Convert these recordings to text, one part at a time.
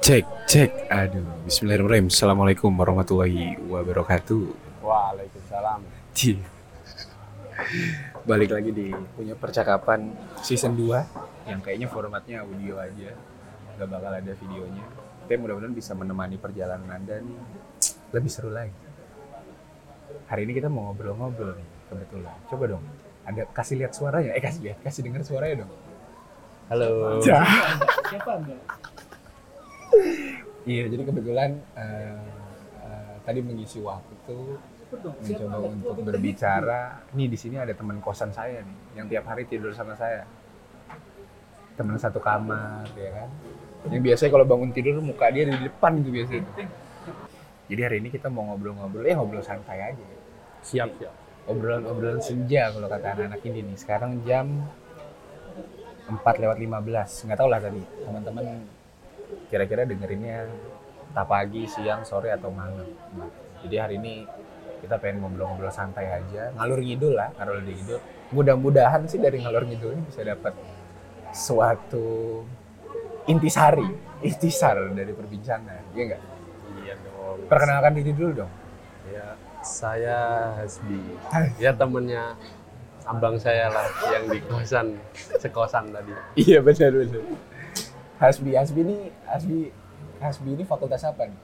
Cek, cek. Aduh, bismillahirrahmanirrahim. Assalamualaikum warahmatullahi wabarakatuh. Waalaikumsalam. Balik lagi di punya percakapan season 2 yang kayaknya formatnya audio aja. Gak bakal ada videonya. Tapi mudah-mudahan bisa menemani perjalanan Anda nih lebih seru lagi. Hari ini kita mau ngobrol-ngobrol nih kebetulan. Coba dong. Ada kasih lihat suaranya. Eh kasih lihat, kasih dengar suaranya dong. Halo. Siapa Anda? Iya, jadi kebetulan eh, eh, tadi mengisi waktu mencoba untuk berbicara. Nih di sini ada teman kosan saya nih, yang tiap hari tidur sama saya. Teman satu kamar, ya kan. Yang biasanya kalau bangun tidur muka dia di depan itu biasanya. Jadi hari ini kita mau ngobrol-ngobrol, ya ngobrol santai aja. Siap, siap. Obrolan-obrolan senja kalau kata anak-anak ini nih. Sekarang jam 4 lewat 15. Nggak tahu lah tadi teman-teman kira-kira dengerinnya tak pagi, siang, sore atau malam. Nah, jadi hari ini kita pengen ngobrol-ngobrol santai aja, ngalur ngidul lah, ngalur ngidul. Mudah-mudahan sih dari ngalur ngidul ini bisa dapat suatu intisari, intisar dari perbincangan, iya nggak? Iya dong. Perkenalkan diri dulu dong. Ya, saya Hasbi. Ya temennya abang saya lah yang di kosan sekosan tadi. Iya benar benar. Hasbi Hasbi ini Hasbi Hasbi ini fakultas apa nih?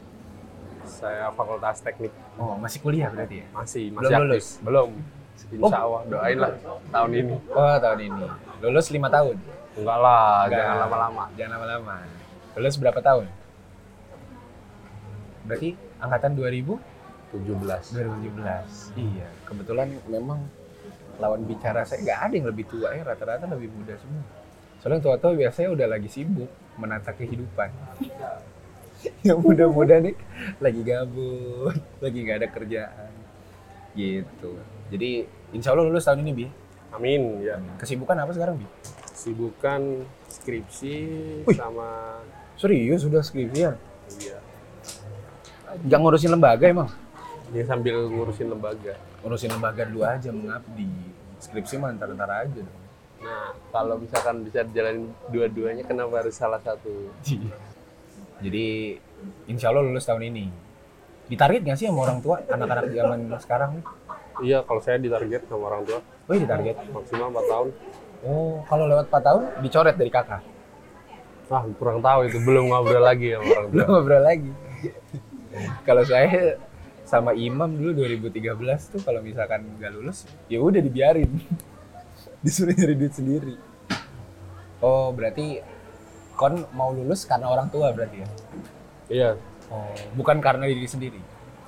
Saya Fakultas Teknik Oh masih kuliah berarti ya? masih Belum masih aktif. lulus? Belum. Insya Allah doain lah tahun ini. Oh tahun ini. Lulus lima tahun? Enggak lah, Enggak. jangan lama-lama. Jangan lama-lama. Lulus berapa tahun? Berarti angkatan 2000? 17. 2017. Iya. Kebetulan memang lawan bicara saya nggak ada yang lebih tua ya rata-rata lebih muda semua. Soalnya tua-tua biasanya udah lagi sibuk menata kehidupan. yang muda-muda nih lagi gabut, lagi nggak ada kerjaan. Gitu. Jadi insya Allah lulus tahun ini bi. Amin ya. Kesibukan apa sekarang bi? Sibukan skripsi Wih. sama Serius sudah skripsian? iya. Jangan ngurusin lembaga emang? Dia sambil ngurusin lembaga. Ngurusin lembaga dulu aja mengabdi. Skripsi mah ntar-ntar aja dong. Nah, kalau misalkan bisa dijalanin dua-duanya, kenapa harus salah satu? Jadi insya Allah lulus tahun ini. Ditarget nggak sih sama orang tua anak-anak zaman sekarang? Iya, kalau saya ditarget sama orang tua Oh iya ditarget. maksimal 4 tahun. Oh kalau lewat 4 tahun dicoret dari kakak. Ah, kurang tahu itu belum ngobrol lagi sama orang tua. Belum ngobrol lagi. kalau saya sama Imam dulu 2013 tuh kalau misalkan nggak lulus ya udah dibiarin. Disuruh nyari duit sendiri. Oh berarti kon mau lulus karena orang tua berarti ya? Iya, Oh, bukan karena diri sendiri.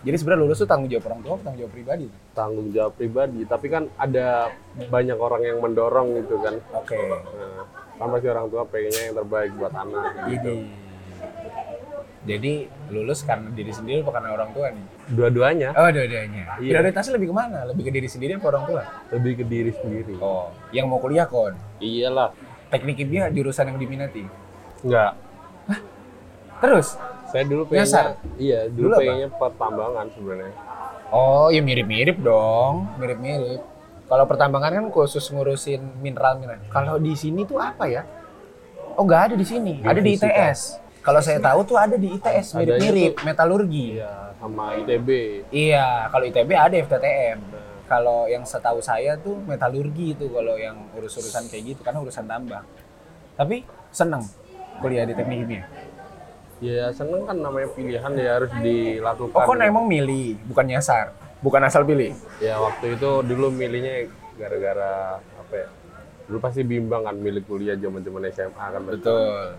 Jadi sebenarnya lulus tuh tanggung jawab orang tua, atau tanggung jawab pribadi. tanggung jawab pribadi. Tapi kan ada banyak orang yang mendorong gitu kan. Oke. Nah, kan pasti orang tua pengennya yang terbaik buat anak. Gitu. Ini. Jadi lulus karena diri sendiri apa karena orang tua nih? Dua-duanya Oh, dua-duanya. Iya. Prioritasnya lebih ke mana? Lebih ke diri sendiri apa orang tua? lebih ke diri sendiri. Oh, yang mau kuliah kon. Iyalah. Teknik kimia jurusan yang diminati. Enggak. Terus? Saya dulu Nyasar? pengennya Iya, dulu, Dulu apa? pengennya pertambangan sebenarnya. Oh, ya mirip-mirip dong. Mirip-mirip. Kalau pertambangan kan khusus ngurusin mineral-mineral. Kalau di sini tuh apa ya? Oh, nggak ada di sini. Ada di. ITS. Kalau saya tahu tuh ada di ITS, mirip-mirip, metalurgi. Iya, sama ITB. Iya, kalau ITB ada FTTM. Kalau yang setahu saya tuh metalurgi itu kalau yang urus-urusan kayak gitu karena urusan tambang. Tapi seneng kuliah di teknik kimia. Ya seneng kan namanya pilihan ya harus dilakukan. Oh, kon emang milih, bukan nyasar, bukan asal pilih. Ya waktu itu dulu milihnya gara-gara apa ya? Dulu pasti bimbang kan milih kuliah zaman-zaman SMA kan. Betul.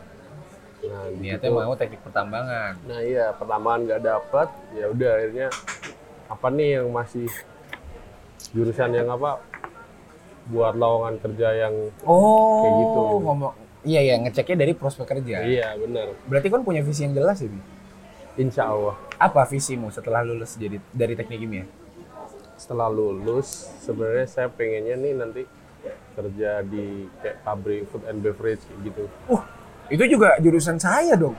Nah, Niatnya gitu. mau teknik pertambangan. Nah iya pertambangan nggak dapat, ya udah akhirnya apa nih yang masih jurusan yang apa buat lowongan kerja yang Oh, Kayak gitu. ngomong. Iya ya, ngeceknya dari prospek kerja. iya benar. Berarti kan punya visi yang jelas Bi? Insya Allah Apa visimu setelah lulus jadi dari teknik kimia? setelah lulus sebenarnya saya pengennya nih nanti kerja di kayak pabrik food and beverage kayak gitu. Uh, itu juga jurusan saya dong.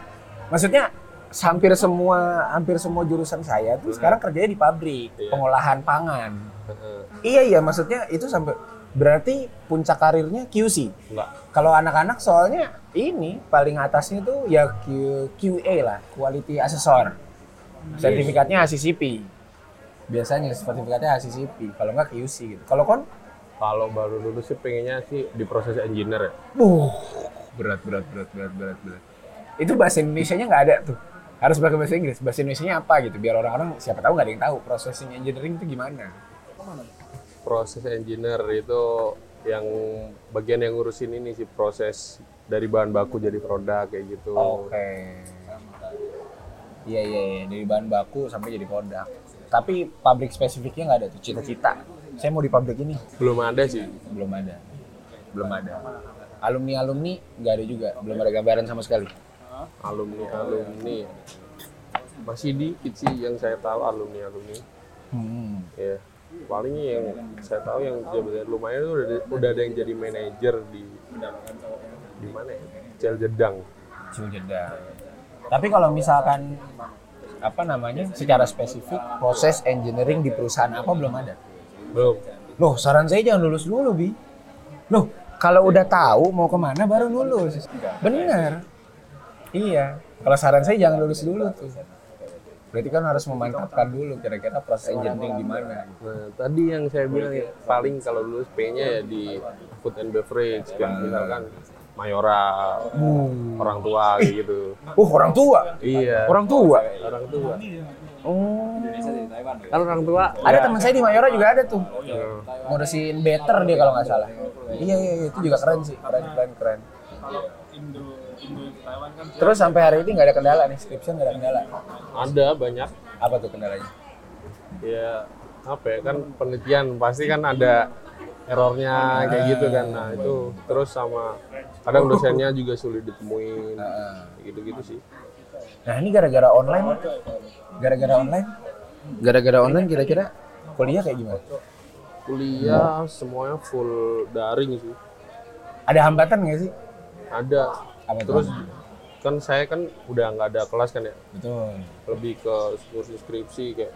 Maksudnya hampir semua hampir semua jurusan saya tuh sekarang kerjanya di pabrik Iya. pengolahan pangan. Heeh. Iya iya maksudnya itu sampai Berarti puncak karirnya QC. Kalau anak-anak soalnya ini paling atasnya tuh ya Q, QA lah, Quality Assessor. Sertifikatnya ACCP. Biasanya sertifikatnya ACCP, kalau nggak QC gitu. Kalau kon? Kalau baru lulus sih pengennya sih di proses engineer ya. Uh, berat, berat, berat, berat, berat, berat. Itu bahasa Indonesia-nya nggak ada tuh. Harus pakai bahasa Inggris. Bahasa Indonesia-nya apa gitu? Biar orang-orang siapa tahu nggak ada yang tahu processing engineering itu gimana. Proses engineer itu yang bagian yang ngurusin ini sih proses dari bahan baku jadi produk kayak gitu. Oke. Iya iya iya dari bahan baku sampai jadi produk. Tapi pabrik spesifiknya nggak ada tuh cita-cita. Saya mau di pabrik ini. Belum ada sih. Belum ada. Belum ada. Alumni alumni nggak ada juga. Belum ada gambaran sama sekali. Alumni alumni masih dikit sih yang saya tahu alumni alumni. Hmm. Ya paling yang saya tahu yang jabatan lumayan itu udah, udah ada yang jadi manajer di di mana ya? Cel Jedang. jeda. Tapi kalau misalkan apa namanya secara spesifik proses engineering di perusahaan apa belum ada. Belum. Loh, saran saya jangan lulus dulu, Bi. Loh, kalau udah tahu mau ke mana baru lulus. Bener. Iya. Kalau saran saya jangan lulus dulu tuh. Berarti kan harus memantapkan dulu kira-kira proses engineering gimana. Nah, tadi yang saya bilang ya, paling kalau lulus pengennya ya di food and beverage, kayak misalkan Mayora, orang tua gitu. Uh, orang tua. Iya. Orang tua. orang tua. Oh. Kalau orang tua Ada teman saya di Mayora juga ada tuh. ya, Ngurusin better dia kalau nggak salah. Iya, iya, iya, itu juga keren sih. Keren, keren, keren. Terus sampai hari ini nggak ada kendala nih, skripsi nggak ada kendala. ada banyak Apa tuh kendalanya? ya apa ya kan penelitian pasti kan ada errornya kayak gitu kan. Nah, itu terus sama kadang dosennya juga sulit ditemuin. Heeh. Gitu-gitu sih. Nah ini gara-gara online, gara-gara online, gara-gara online kira-kira kuliah kayak gimana? Kuliah semuanya full daring sih. Ada hambatan nggak sih? Ada. Apa? Terus kan saya kan udah nggak ada kelas kan ya. Betul. lebih ke kursus skripsi kayak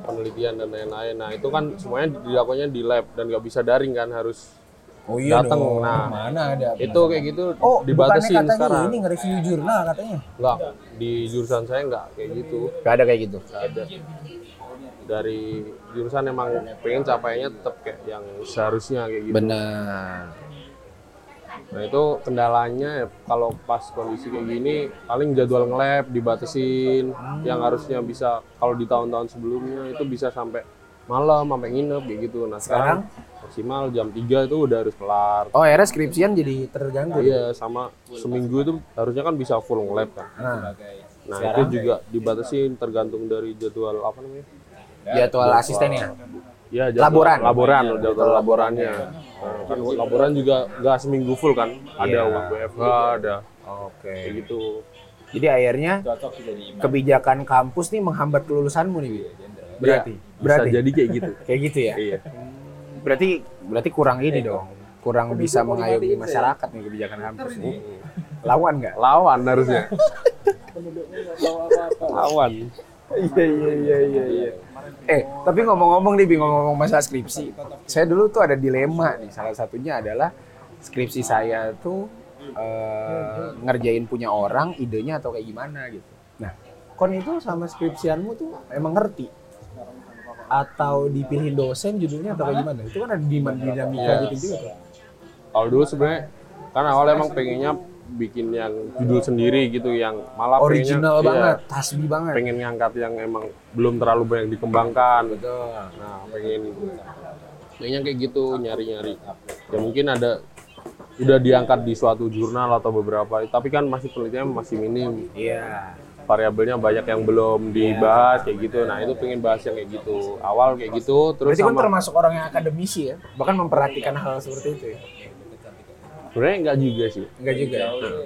penelitian dan lain-lain. Nah itu kan semuanya dilakukannya di lab dan nggak bisa daring kan harus Oh iya Dateng, dong. nah. mana ada? itu kayak gitu Oh, dibatasin katanya sekarang. ini nge-review jurnal katanya? Nggak di jurusan saya nggak kayak gitu. Gak ada kayak gitu. Nggak ada. Dari jurusan emang pengen capainya tetap kayak yang seharusnya kayak gitu. Benar. Nah itu kendalanya ya, kalau pas kondisi kayak gini paling jadwal nge-lab dibatasin yang harusnya bisa kalau di tahun-tahun sebelumnya itu bisa sampai malam sampai nginep kayak gitu. Nah sekarang, maksimal jam 3 itu udah harus kelar. Oh, akhirnya skripsian jadi terganggu. Iya sama seminggu itu harusnya kan bisa full nge-lab kan. Nah, Nah itu juga dibatasin tergantung dari jadwal apa namanya? jadwal asistennya. Ya, jadwal Laboran. Laboran, jadwal laborannya. Nah, kan laboran juga nggak seminggu full kan? Ada Iya. WFH, ada Oke. kayak gitu. Jadi akhirnya kebijakan kampus nih menghambat kelulusanmu nih, Bi? Berarti. Iya, berarti. bisa jadi kayak gitu. Kayak gitu ya? iya. Berarti berarti kurang ini dong. Kurang bisa mengayomi masyarakat nih kebijakan kampus. nih. Lawan nggak? Lawan harusnya. Lawan. Iya iya iya iya iya. Eh, tapi ngomong-ngomong nih, ngomong-ngomong masalah skripsi. Saya dulu tuh ada dilema nih. Salah satunya adalah skripsi saya tuh eh, ngerjain punya orang, idenya atau kayak gimana gitu. Nah, kon itu sama skripsianmu tuh emang ngerti atau dipilih dosen judulnya atau kayak gimana? Itu kan ada demand dinamika Iya. gitu juga tuh. Kalau dulu sebenarnya kan awal emang pengennya bikin yang judul sendiri gitu yang malah Original pengennya, banget, iya, tasbih banget. pengen ngangkat yang emang belum terlalu banyak dikembangkan. Betul. Nah, pengen pengennya kayak gitu nyari-nyari. Ya mungkin ada udah diangkat di suatu jurnal atau beberapa, tapi kan masih penelitian masih minim. Iya. Variabelnya banyak yang belum dibahas kayak gitu. Nah, itu pengen bahas yang kayak gitu. Awal kayak gitu, terus Berarti kan sama termasuk orang yang akademisi ya, bahkan memperhatikan hal seperti itu ya. sebenarnya enggak juga sih. Enggak juga.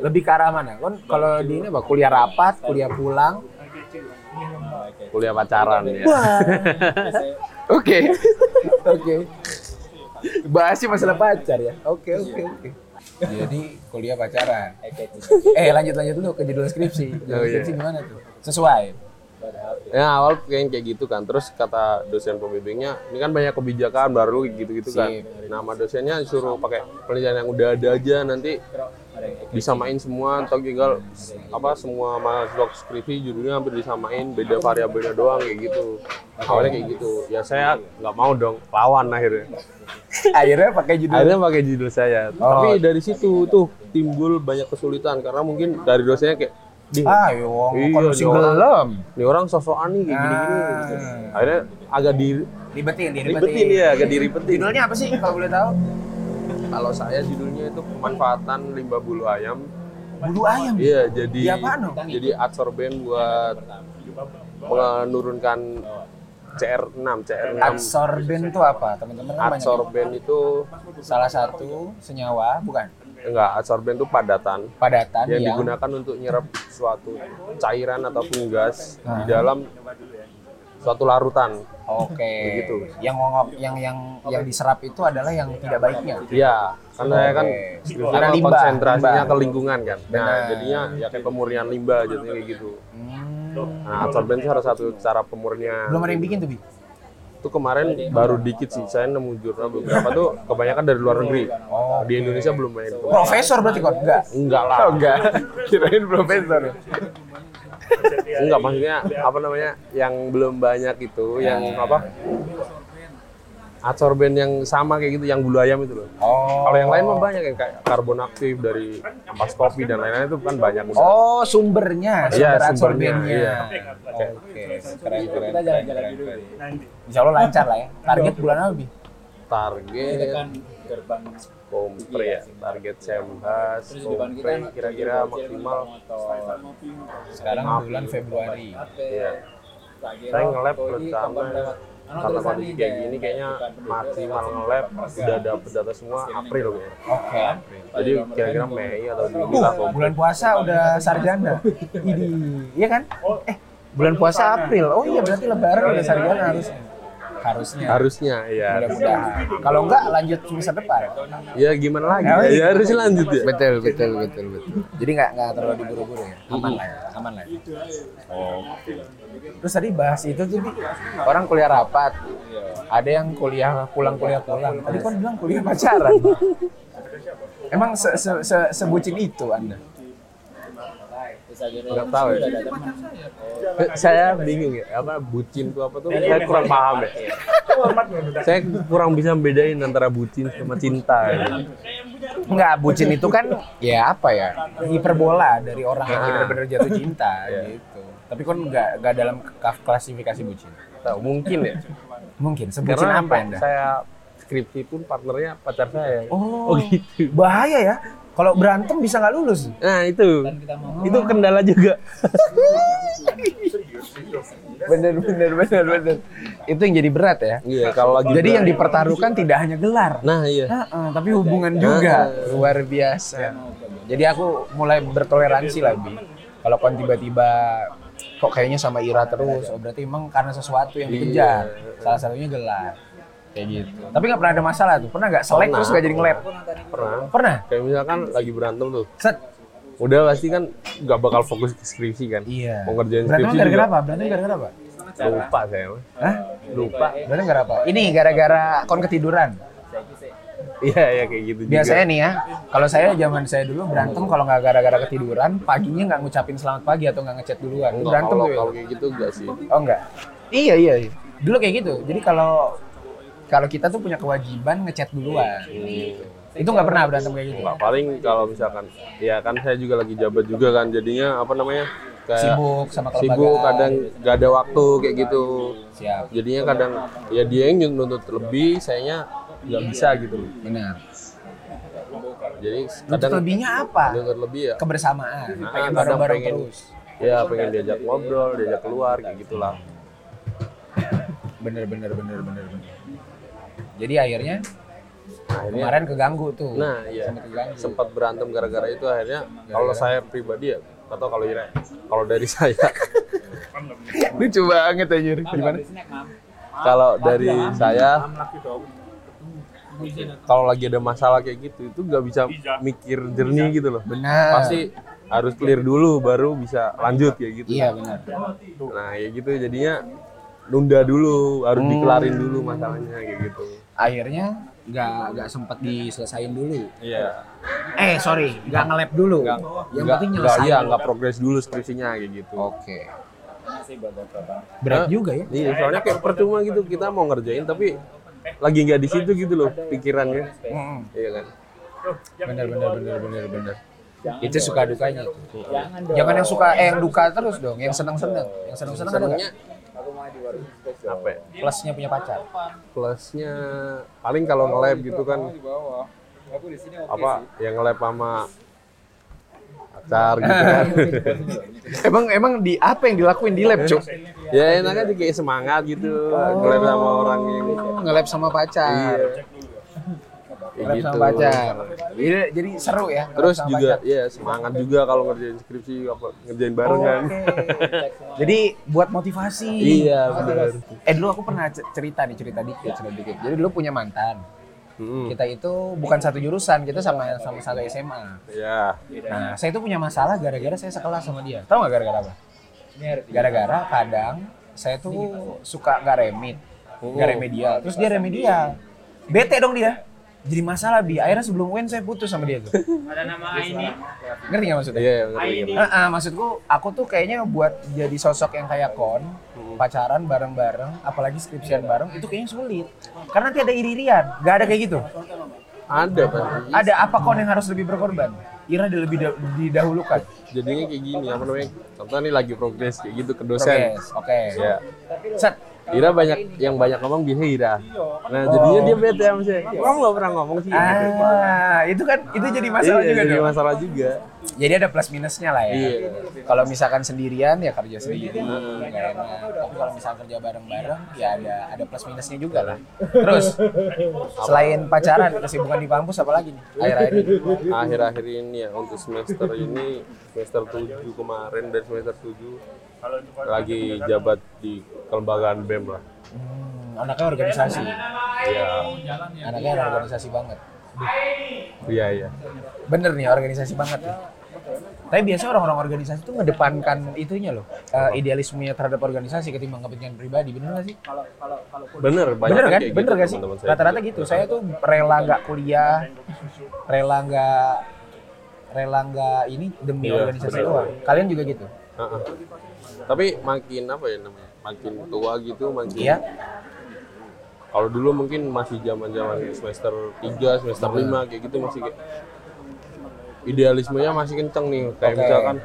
Lebih ke arah mana? Kan kalau di ini apa? Kuliah rapat, kuliah pulang. Kuliah pacaran ya. Oke. Oke. Bahasnya masalah pacar ya. Oke, oke, oke. Jadi kuliah pacaran. Eh lanjut lanjut dulu ke judul skripsi. Judul Oh, iya. skripsi gimana tuh? Sesuai. Ya awal pengen kayak gitu kan, terus kata dosen pembimbingnya, ini kan banyak kebijakan baru gitu-gitu kan. Nama dosennya suruh pakai penelitian yang udah ada aja nanti disamain semua atau tinggal apa semua mahasiswa skripsi judulnya hampir disamain beda variabelnya doang kayak gitu awalnya kayak gitu ya saya nggak mau dong lawan akhirnya Akhirnya pakai judul akhirnya pakai judul saya Oh. tapi dari situ tuh timbul banyak kesulitan karena mungkin dari dosennya kayak di Ayo, Iya, kalau masih dia orang- belum. ini orang sosokan nih kayak gini-gini Ah. akhirnya agak di Ribetin, ribetin ya agak diribetin Judulnya apa sih kalau boleh tahu? kalau saya judulnya itu pemanfaatan limbah bulu ayam Bulu ayam. iya jadi apaan dong? jadi adsorben buat menurunkan CR6 CR6 Adsorben itu apa? Teman-teman kan adsorben itu Salah satu senyawa, bukan? enggak adsorben itu padatan Padatan yang yang, digunakan untuk nyerap suatu cairan ataupun gas di Ah. dalam suatu larutan Oke. Begitu. Yang ngongok, yang yang yang diserap itu adalah yang tidak baiknya. Iya, karena saya kan Oke. skripsinya Karena kan limbah, konsentrasinya limbah. ke lingkungan kan. Nah, Benar. jadinya ya kayak pemurnian limbah jadinya kayak gitu. Hmm. Nah, adsorben itu salah satu cara pemurnian. Belum ada yang bikin tuh, Bi? Itu kemarin baru dikit sih. Saya nemu jurnal beberapa tuh kebanyakan dari luar negeri. Oh, Di Indonesia belum main. Profesor berarti kok? Enggak. Enggak lah. Oh, enggak. Kirain profesor. Enggak maksudnya apa namanya? Yang belum banyak itu, yang apa? Adsorben yang sama kayak gitu, yang bulu ayam itu loh. Oh. Kalau yang lain mah banyak yang kayak karbon aktif dari ampas kopi dan lain-lain itu kan banyak udah. Oh, sumbernya, Iya, sumber sumbernya, adsorbennya. iya. Oke, keren keren. keren, keren, keren. Insya Allah lancar lah ya. Target bulan apa, Bi? Target gerbang kompre ya, target saya bahas kompre kira-kira maksimal Sekarang bulan Februari. Iya. Saya nge-lab rencana karena kondisi kayak gini kayaknya maksimal nge-lab udah dapet data semua April kayaknya. Oke. Jadi kira-kira Mei atau Juni lah Uh, bulan puasa udah sarjana. Ini, iya kan? Eh, bulan puasa April. Oh iya, berarti lebaran udah sarjana harusnya. Harusnya. Harusnya ya. Mudah-mudahan. Kalau enggak lanjut semester depan. Ya gimana lagi? Oh, iya. Ya harus lanjut ya. Betul, betul, betul, betul. Jadi nggak nggak terlalu diburu-buru ya. Aman lah ya, aman lah. Ya. Oke. Terus tadi bahas itu tuh Bi. orang kuliah rapat. Ada yang kuliah pulang kuliah pulang. Tadi kan bilang kuliah pacaran. Emang se -se -se sebucin itu Anda? Nggak tahu ya. Saya bingung ya, apa bucin itu apa tuh? Saya kurang paham ya. Saya kurang bisa bedain antara bucin sama cinta. Ya. Enggak, bucin itu kan ya apa ya? Hiperbola dari orang yang Ah. benar-benar jatuh cinta Iya. gitu. Tapi kan enggak enggak dalam ka- klasifikasi bucin. Tahu mungkin ya. Mungkin sebutin Karena apa Anda? saya skripsi pun partnernya pacar saya. Oh, gitu. Bahaya ya. Kalau berantem bisa nggak lulus. Nah itu, itu kendala juga. Bener, bener, bener, bener. Itu yang jadi berat ya. Iya, kalau lagi Jadi yang dipertaruhkan tidak hanya gelar, Nah iya. Heeh, tapi hubungan juga luar biasa. Jadi aku mulai bertoleransi lah bi. Kalau kon tiba-tiba kok kayaknya sama Ira terus, oh berarti emang karena sesuatu yang dikejar. Salah satunya gelar. Kayak gitu. Tapi nggak pernah ada masalah tuh. Pernah nggak selek Pernah. terus nggak jadi nge-lab? Pernah. Pernah. Kayak misalkan lagi berantem tuh, Set. udah pasti kan nggak bakal fokus ke skripsi kan. Iya. Mau ngerjain Berantem skripsi gara-gara juga. apa? Berantem gara-gara apa? Lupa saya. Hah? Lupa. Berantem gara apa? Ini gara-gara kon ketiduran. Iya, iya kayak gitu juga. Biasanya nih ya, kalau saya zaman saya dulu berantem kalau nggak gara-gara ketiduran, paginya nggak ngucapin selamat pagi atau nggak ngechat duluan. Enggak, berantem kalau, tuh ya? kalau kayak gitu enggak sih. Oh enggak? Iya iya. iya. Dulu kayak gitu. Jadi kalau kalau kita tuh punya kewajiban ngechat duluan. Itu nggak pernah berantem kayak gitu. Enggak, paling kalau misalkan ya kan saya juga lagi jabat juga kan jadinya apa namanya? kayak Sibuk sama kelembagaan. sibuk kadang nggak ada waktu kayak gitu. Siap. Jadinya kadang ya dia yang nuntut lebih, sayanya nggak bisa gitu. Benar. Jadi kadang lebihnya apa? nuntut lebih ya. Kebersamaan. Nah, pengen bareng-bareng pengen- terus. Ya pengen diajak ngobrol, diajak keluar kayak gitulah. Bener bener bener bener bener. Jadi akhirnya Nah, akhirnya kemarin keganggu tuh. Nah, iya. Sempat keganggu. Sempat berantem gara-gara itu akhirnya kalau saya pribadi ya atau kalau Ira kalau dari saya Lucu banget aja. Gimana? kalau dari saya kalau lagi ada masalah kayak gitu itu nggak bisa mikir jernih gitu loh Benar. pasti harus clear dulu baru bisa lanjut kayak gitu. Iya benar. Nah, ya gitu jadinya nunda dulu, harus Hmm. dikelarin dulu masalahnya kayak gitu. Akhirnya nggak nggak sempat diselesain dulu. Iya. Eh sorry, nggak nge-lab dulu. Enggak Yang enggak penting nyelesain. iya, enggak progres dulu skripsinya kayak gitu. Oke. Berat Hah? juga ya. Iya, soalnya kayak percuma gitu kita mau ngerjain tapi lagi nggak di situ gitu loh pikirannya. Mm-mm. Iya kan? Bener bener bener bener bener. Itu suka dukanya itu. Jangan yang suka eh yang duka terus dong, yang seneng seneng, yang seneng seneng nggak? apa ya? Plusnya punya pacar. Plusnya paling kalau nge-lab gitu kan apa yang nge-lab sama pacar gitu kan. emang emang di apa yang dilakuin di lab, Cuk? ya enak aja kayak semangat gitu nge-lab sama orang yang Oh, nge-lab sama pacar. iya. Kayak Nge-lab sama pacar. Jadi, jadi seru ya. Terus juga pacar. ya semangat juga kalau ngerjain skripsi apa ngerjain bareng kan. Oke. Jadi buat motivasi. Iya, benar. Eh dulu aku pernah cerita nih, cerita dikit, cerita dikit. Jadi dulu punya mantan. Mm-mm. Kita itu bukan satu jurusan, kita sama sama satu SMA. Ya. Nah, saya itu punya masalah gara-gara saya sekelas sama dia. Tahu nggak gara-gara apa? Gara-gara kadang saya tuh suka nggak remit, nggak remedial. Terus dia remedial. Bete dong dia. Jadi masalah bi. Akhirnya sebelum UN saya putus sama dia tuh. Ada nama ini. Ngerti nggak maksudnya? Iya, ngerti. ngerti. Heeh, maksudku aku tuh kayaknya buat jadi sosok yang kayak kon, pacaran bareng-bareng, apalagi skripsian bareng itu kayaknya sulit. Karena nanti ada iri-irian, nggak ada kayak gitu. Ada pasti. Ada apa kon yang harus lebih berkorban? Ira dia lebih da- didahulukan. Jadinya kayak gini apa namanya? Contoh nih lagi progres kayak gitu ke dosen. Oke. Ya. Set, Ira banyak yang banyak ngomong biasanya Ira. Nah, jadinya dia bete sama saya. Kamu nggak pernah ngomong sih. ah, itu kan itu jadi masalah Iya, juga jadi dong. masalah juga. Jadi ada plus minusnya lah ya. Iya. Kalau misalkan sendirian ya kerja sendiri, nggak enak. Tapi kalau misalkan kerja bareng-bareng ya ada ada plus minusnya juga lah. Terus selain pacaran, kesibukan di kampus apa lagi nih? Akhir-akhir ini. Akhir-akhir ini ya untuk semester ini semester 7 kemarin dan semester 7 lagi jabat di kelembagaan BEM lah. Hmm, anaknya organisasi. Iya. Anaknya organisasi banget. Iya, iya. Bener nih organisasi banget nih. Tapi biasanya orang-orang organisasi tuh ngedepankan itunya loh, eh, idealismenya terhadap organisasi ketimbang kepentingan pribadi, bener gak sih? Kalau kalau kalau Bener, banyak bener kan? kayak Bener gitu gak sih? Rata-rata gitu. Saya tuh rela nggak kuliah, rela nggak rela nggak ini demi Iya, organisasi doang. Kalian juga gitu? Heeh. Tapi makin apa ya namanya? Makin tua gitu, makin Iya. Kalau dulu mungkin masih zaman-zaman semester 3, semester 5 kayak gitu masih kayak idealismenya masih kenceng nih. Kayak Oke. misalkan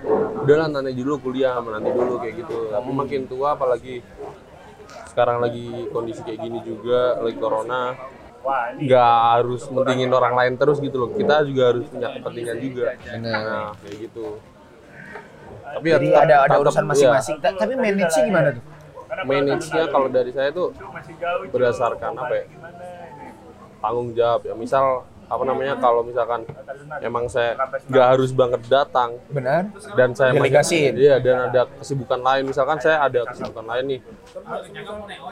udahlah nanti dulu kuliah, nanti dulu kayak gitu. Tapi makin tua apalagi sekarang lagi kondisi kayak gini juga, lagi corona, nggak harus mentingin orang lain terus gitu loh. Kita juga harus punya kepentingan juga. Bener. Nah, kayak gitu. Tapi ya Jadi tetap- ada ada tetap- urusan iya. masing-masing. Ta- Tapi manage-nya gimana tuh? manage-nya kalau dari saya tuh berdasarkan apa ya? tanggung jawab ya. Misal apa namanya kalau misalkan emang saya nggak harus banget datang Benar? dan saya Delegasiin. iya dan ada kesibukan lain. Misalkan saya ada kesibukan lain nih.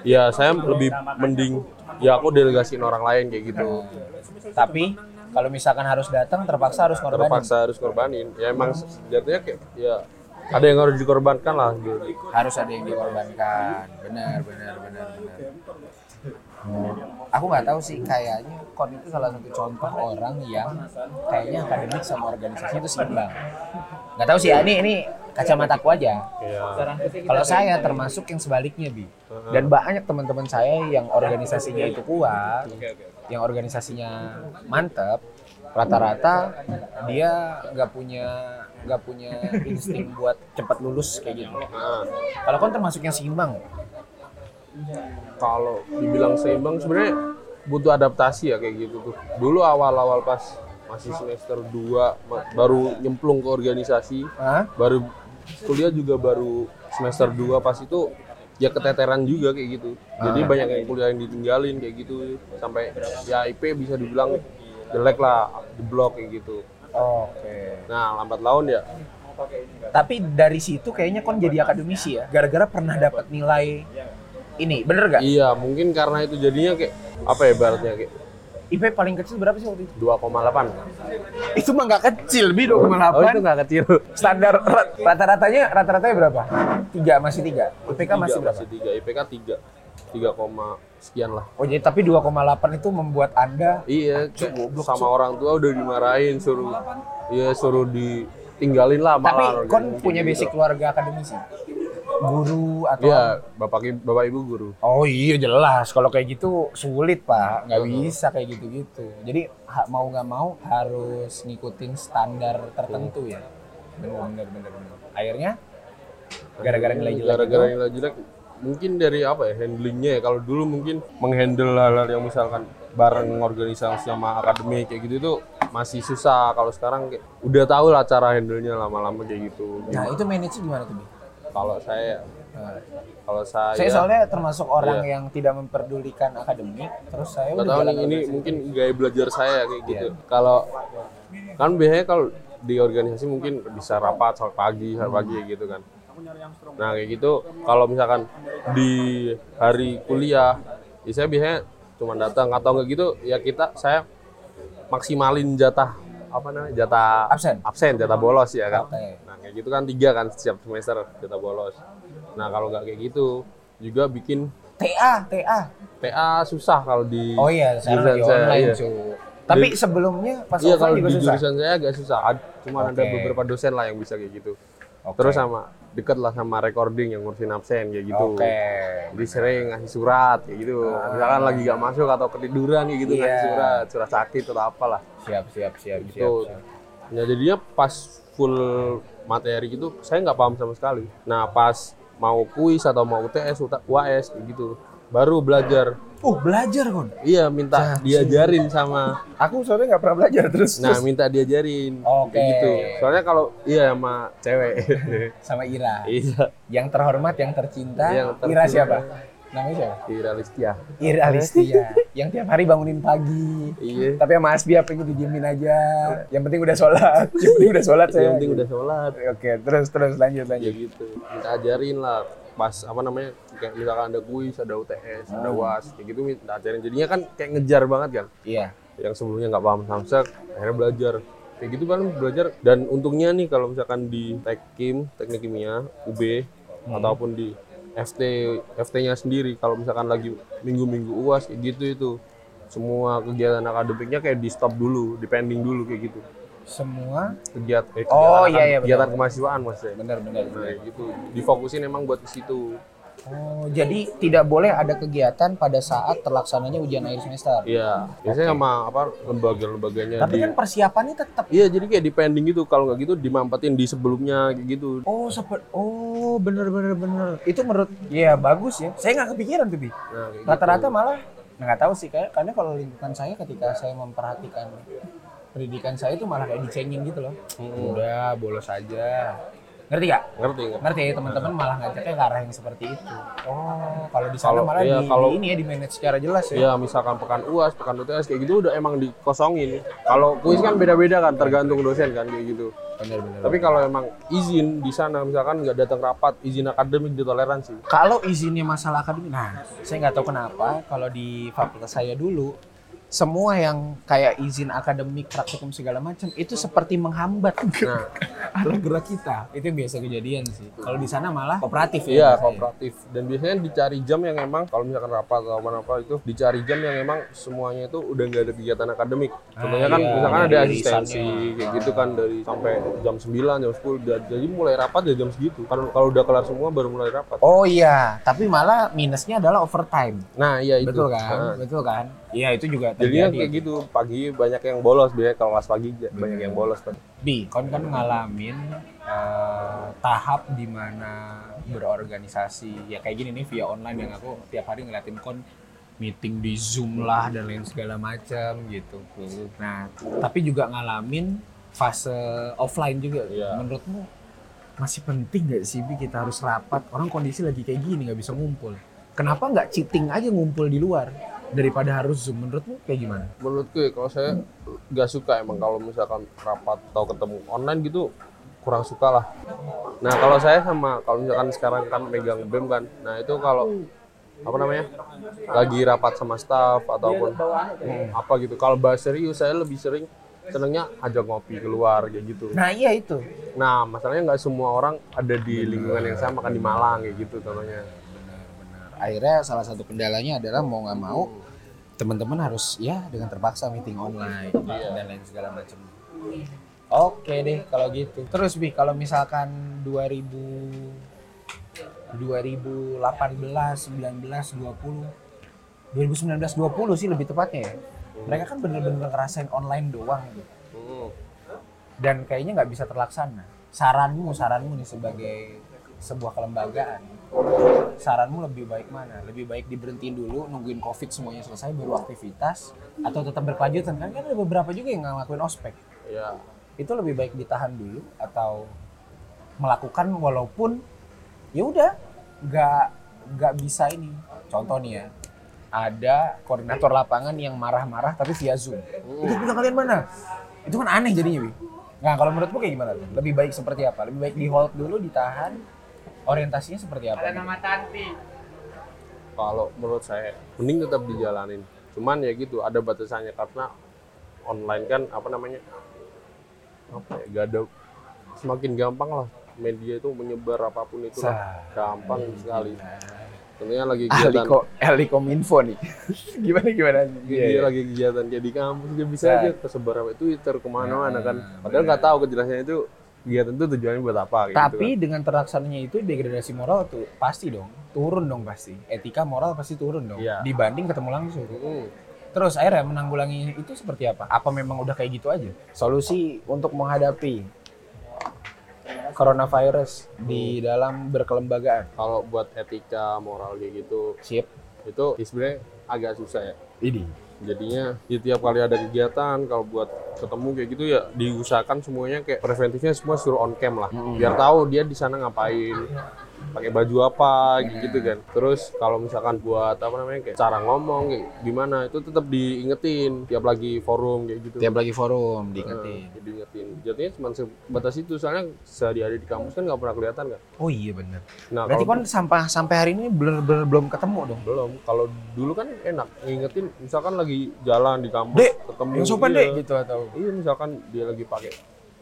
Ya saya lebih mending ya aku delegasiin orang lain kayak gitu. Tapi kalau misalkan harus datang terpaksa harus ngorbanin. terpaksa harus korbanin. Ya emang jatuhnya kayak ya ada yang harus dikorbankan lah gitu. Harus ada yang dikorbankan. Benar benar benar benar. Hmm. aku nggak tahu sih kayaknya kon itu salah satu contoh orang yang kayaknya akademik sama organisasi itu seimbang. Nggak tahu sih ya ini ini kacamataku aja. Ya kalau saya termasuk yang sebaliknya bi. Dan banyak teman-teman saya yang organisasinya itu kuat yang organisasinya mantep rata-rata dia nggak punya nggak punya insting buat cepat lulus kayak gitu Nah, kalau kon termasuk yang seimbang kalau dibilang seimbang sebenarnya butuh adaptasi ya kayak gitu tuh. Dulu awal-awal pas masih semester 2 ma- baru nyemplung ke organisasi, Hah? baru kuliah juga baru semester 2 pas itu ya keteteran juga kayak gitu. Jadi banyak yang kuliah yang ditinggalin kayak gitu sampai ya IP bisa dibilang jelek lah di blok kayak gitu. Oke. Nah, lambat laun ya Tapi dari situ kayaknya kon jadi akademisi ya, gara-gara pernah dapat nilai ini, bener gak? iya mungkin karena itu jadinya kayak apa ya ibaratnya kayak IP paling kecil berapa sih waktu itu? 2,8. Itu mah nggak kecil, Bi 2,8. Oh itu nggak kecil. Standar ra- rata-ratanya rata-ratanya berapa? Tiga masih tiga. IPK masih Tiga, berapa? Masih 3, IPK 3. 3, koma sekian lah. Oh jadi tapi 2,8 itu membuat anda Iya, kayak sama orang tua udah dimarahin suruh iya suruh ditinggalin lah tapi malah. kon Kayak punya gitu. basic keluarga akademisi, guru atau Iya, bapak bapak ibu guru. Oh iya jelas. Kalau kayak gitu sulit pak. Nggak bisa kayak gitu-gitu. Jadi mau nggak mau harus ngikutin standar tertentu ya. Bener bener bener bener akhirnya gara-gara nilai jelek Gara-gara nilai jelek mungkin dari apa ya handlingnya ya kalau dulu mungkin menghandle hal-hal yang misalkan bareng organisasi sama akademik kayak gitu itu masih susah kalau sekarang kayak, udah tahu lah cara handle-nya lama-lama kayak gitu nah itu manage gimana tuh Bi? kalau saya Nah, kalau saya, saya soalnya termasuk orang Iya. yang tidak memperdulikan akademik terus saya nggak udah tahu nih ini mungkin gaya belajar saya kayak gitu Iya. kalau kan biasanya kalau di organisasi mungkin bisa rapat sampai pagi sampai pagi kayak gitu kan nah kayak gitu kalau misalkan di hari kuliah ya saya biasanya cuma datang atau enggak gitu ya kita saya maksimalin jatah apa namanya jatah absen absen jatah bolos ya kan oke nah kayak gitu kan tiga kan setiap semester jatah bolos nah kalau nggak kayak gitu juga bikin TA TA PA susah kalau di oh iya sekarang saya, online iya. cu tapi sebelumnya pas Iya kalau juga di susah jurusan saya agak susah. Cuma ada Oke. beberapa dosen lah yang bisa kayak gitu. Oke. Terus sama deket lah sama recording yang ngurusin absen kayak gitu. oke Jadi sering ngasih surat kayak gitu. Misalkan lagi gak masuk atau ketiduran kayak gitu Iya. ngasih surat, surat sakit atau apalah. siap siap siap siap, Gitu. siap. Nah jadinya pas full materi gitu saya nggak paham sama sekali. Nah pas mau kuis atau mau UTS, UT- UAS kayak gitu baru belajar. Uh, belajar kon. Iya minta diajarin sama Aku soalnya nggak pernah belajar terus. Nah, minta diajarin. Oke. Kayak gitu. Soalnya kalau iya sama cewek. sama Ira. iya, Yang terhormat, yang tercinta. Yang tercinta. Ira siapa? Namanya siapa? Ira Listia. Ira Listia. yang tiap hari bangunin pagi. Iya. Tapi sama Asbi apa didiemin aja. Yang penting udah sholat. Yang penting udah sholat saya. Yang penting udah sholat. Oke, terus terus lanjut Ya lanjut. gitu. Minta ajarin lah. Pas apa namanya? Kayak misalkan ada kuis, ada UTS, ada UAS, kayak gitu minta ajarin. Jadinya kan kayak ngejar banget kan. Iya. Yang sebelumnya nggak paham samsek, akhirnya belajar. Kayak gitu kan belajar dan untungnya nih kalau misalkan di Tekim, Teknik Kimia, UB ataupun di FT FT-nya sendiri kalau misalkan lagi minggu-minggu UAS kayak gitu itu semua kegiatan akademiknya kayak di stop dulu, di pending dulu kayak gitu. Semua Kegiatan eh, Oh, kegiatan- iya, iya, kegiatan benar. kemahasiswaan maksudnya. benar benar Nah, benar. kayak gitu. Difokusin emang buat ke situ. Oh, jadi tidak boleh ada kegiatan pada saat terlaksananya ujian akhir semester. Iya, biasanya sama apa lembaga-lembaganya Tapi di kan persiapannya tetap Iya, jadi kayak di pending gitu. Kalau nggak gitu dimampetin di sebelumnya kayak gitu. Oh, sepet. Oh, bener bener bener. Itu menurut ya bagus ya. Saya nggak kepikiran tuh, Bi. Nah, kayak Rata-rata gitu. malah nggak tahu sih kayak karena kalau lingkungan saya ketika saya memperhatikan pendidikan saya itu malah kayak dicengin gitu loh. Hmm. Udah, bolos aja. Ngerti gak? ngerti? Ngerti ya teman-teman malah ngajaknya ke arah yang seperti itu. Oh, kalau di sana malah iya, di, kalau- di ini ya di manage secara jelas ya. Ya misalkan pekan UAS, pekan UTS kayak gitu udah emang dikosongin. Kalau kuis kan beda-beda kan, tergantung dosen kan kayak gitu. Bener bener. Tapi kalau emang izin di sana misalkan nggak datang rapat, izin akademik ditoleransi. Kalau izinnya masalah akademik, nah saya nggak tahu kenapa kalau di fakultas saya dulu semua yang kayak izin akademik, praktikum segala macam itu seperti menghambat Nah, arah gerak kita. Itu yang biasa kejadian sih. Kalau di sana malah kooperatif ya. iya kooperatif. Dan biasanya dicari jam yang emang kalau misalkan rapat atau apa apa itu dicari jam yang emang semuanya itu udah nggak ada kegiatan akademik. Contohnya kan iya, misalkan dari ada irisannya. asistensi kayak gitu kan dari sampai jam 9, jam 10 dan jadi mulai rapat ya jam segitu. Kalau kalau udah kelar semua baru mulai rapat. Oh iya, tapi malah minusnya adalah overtime. Nah, iya itu. Betul kan? Nah, Betul kan? Iya, itu juga Jadinya terjadi. kayak gitu, pagi banyak yang bolos biasanya kalau kelas pagi ja- banyak yang bolos kan. Bi, kon kan ngalamin eh, tahap di mana berorganisasi ya kayak gini nih via online yang aku tiap hari ngeliatin kon meeting di Zoom lah dan lain segala macam gitu. Nah, tapi juga ngalamin fase offline juga. Iya. Menurutmu masih penting nggak sih Bi kita harus rapat? Orang kondisi lagi kayak gini nggak bisa ngumpul. Kenapa nggak cheating aja ngumpul di luar daripada harus Zoom? Menurutmu kayak gimana? Menurutku ya kalau saya nggak suka emang kalau misalkan rapat atau ketemu online gitu kurang suka lah. Nah kalau saya sama kalau misalkan sekarang kan megang BEM kan, nah itu kalau apa namanya lagi rapat sama staff ataupun apa gitu kalau bahas serius saya lebih sering senengnya ajak ngopi keluar kayak gitu Nah iya itu. nah masalahnya nggak semua orang ada di lingkungan yang sama kan di Malang kayak gitu contohnya. Akhirnya salah satu kendalanya adalah mau nggak mau teman-teman harus ya dengan terpaksa meeting online dan lain segala macam. Oke deh kalau gitu. Terus bi kalau misalkan 2000 2018, 19, 20 2019 20 sih lebih tepatnya ya. Mereka kan bener-bener ngerasain online doang gitu. Dan kayaknya nggak bisa terlaksana. Saranmu, saranmu nih sebagai sebuah kelembagaan, saranmu lebih baik mana? Lebih baik diberhentiin dulu, nungguin covid semuanya selesai baru aktivitas, atau tetap berkelanjutan? Kan kan ada beberapa juga yang ngelakuin ospek. ya Itu lebih baik ditahan dulu atau melakukan walaupun ya udah nggak nggak bisa ini. Contoh nih ya, ada koordinator lapangan yang marah-marah tapi via zoom. Itu punya kalian mana? Itu kan aneh jadinya, Wi. Nah, kalau menurutmu kayak gimana? Lebih baik seperti apa? Lebih baik di hold dulu, ditahan. Orientasinya seperti apa? Ada nama Tanti. kalau menurut saya mending tetap dijalanin cuman ya gitu ada batasannya karena online kan apa namanya apa ya gak ada semakin gampang lah media itu menyebar apa pun itu lah. Gampang sekali tentunya lagi Ahli kegiatan ahli kominfo nih. gimana gimana? Iya, dia lagi kegiatan dia di kampus dia bisa Nah. aja tersebar apa Twitter ke mana-mana Nah, kan padahal nggak tahu kejelasannya itu kegiatan itu tujuannya buat apa gitu Tapi kan. dengan terlaksananya itu degradasi moral tuh pasti dong, turun dong pasti. Etika moral pasti turun dong. Iya. Dibanding ketemu langsung. Mm. Terus akhirnya menanggulangi itu seperti apa? Apa memang udah kayak gitu aja? Solusi untuk menghadapi coronavirus di dalam berkelembagaan. kalau buat etika moral kayak gitu Sip. itu sebenarnya agak susah ya Ini. Jadinya di tiap kali ada kegiatan kalau buat ketemu kayak gitu ya diusahakan semuanya kayak preventifnya semua suruh on cam lah. Biar tahu dia di sana ngapain pakai baju apa gitu kan terus kalau misalkan buat apa namanya kayak cara ngomong kayak gimana itu tetap diingetin tiap lagi forum kayak gitu Tiap lagi forum diingetin. diingetin jadinya cuma sebatas itu soalnya sehari-hari di kampus kan nggak pernah kelihatan kan Oh iya bener. nah Berarti kan sampai sampai hari ini bener-bener belum ketemu dong. belum kalau dulu kan enak ngingetin misalkan lagi jalan di kampus Dek, ketemu Yang sopan iya. deh gitu atau Iya misalkan dia lagi pakai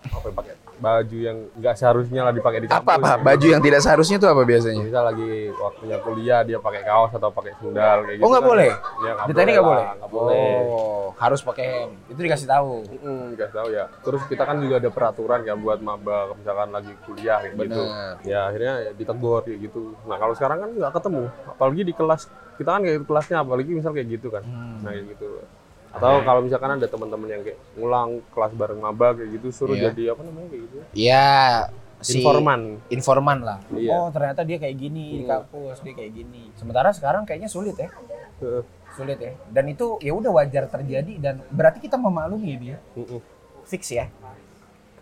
apa pakai baju yang nggak seharusnya lah dipakai di kampus. apa apa gitu. baju yang tidak seharusnya itu apa biasanya? Misal lagi waktunya kuliah dia pakai kaos atau pakai sendal kayak gitu. Oh nggak kan. boleh? Ya nggak Di teknik nggak boleh? Nggak boleh. Oh harus pakai hem. Itu dikasih tahu. Mm, nggak tahu ya. Terus kita kan juga ada peraturan kan buat maba misalkan lagi kuliah kayak gitu. Bener. Ya akhirnya ya ditegur kayak gitu. Nah kalau sekarang kan nggak ketemu. Apalagi di kelas kita kan kayak kelasnya apalagi misal kayak gitu kan. Hmm. Nah kayak gitu. Atau kalau misalkan ada teman-teman yang kayak ngulang kelas bareng maba kayak gitu suruh Iya. jadi apa namanya kayak gitu. Ya si Informan. informan lah. Iya. Oh ternyata dia kayak gini di Hmm. kampus dia kayak gini. Sementara sekarang kayaknya sulit ya, Heeh. sulit ya. Dan itu ya udah wajar terjadi dan berarti kita memaklumi dia Mm-mm. fix ya.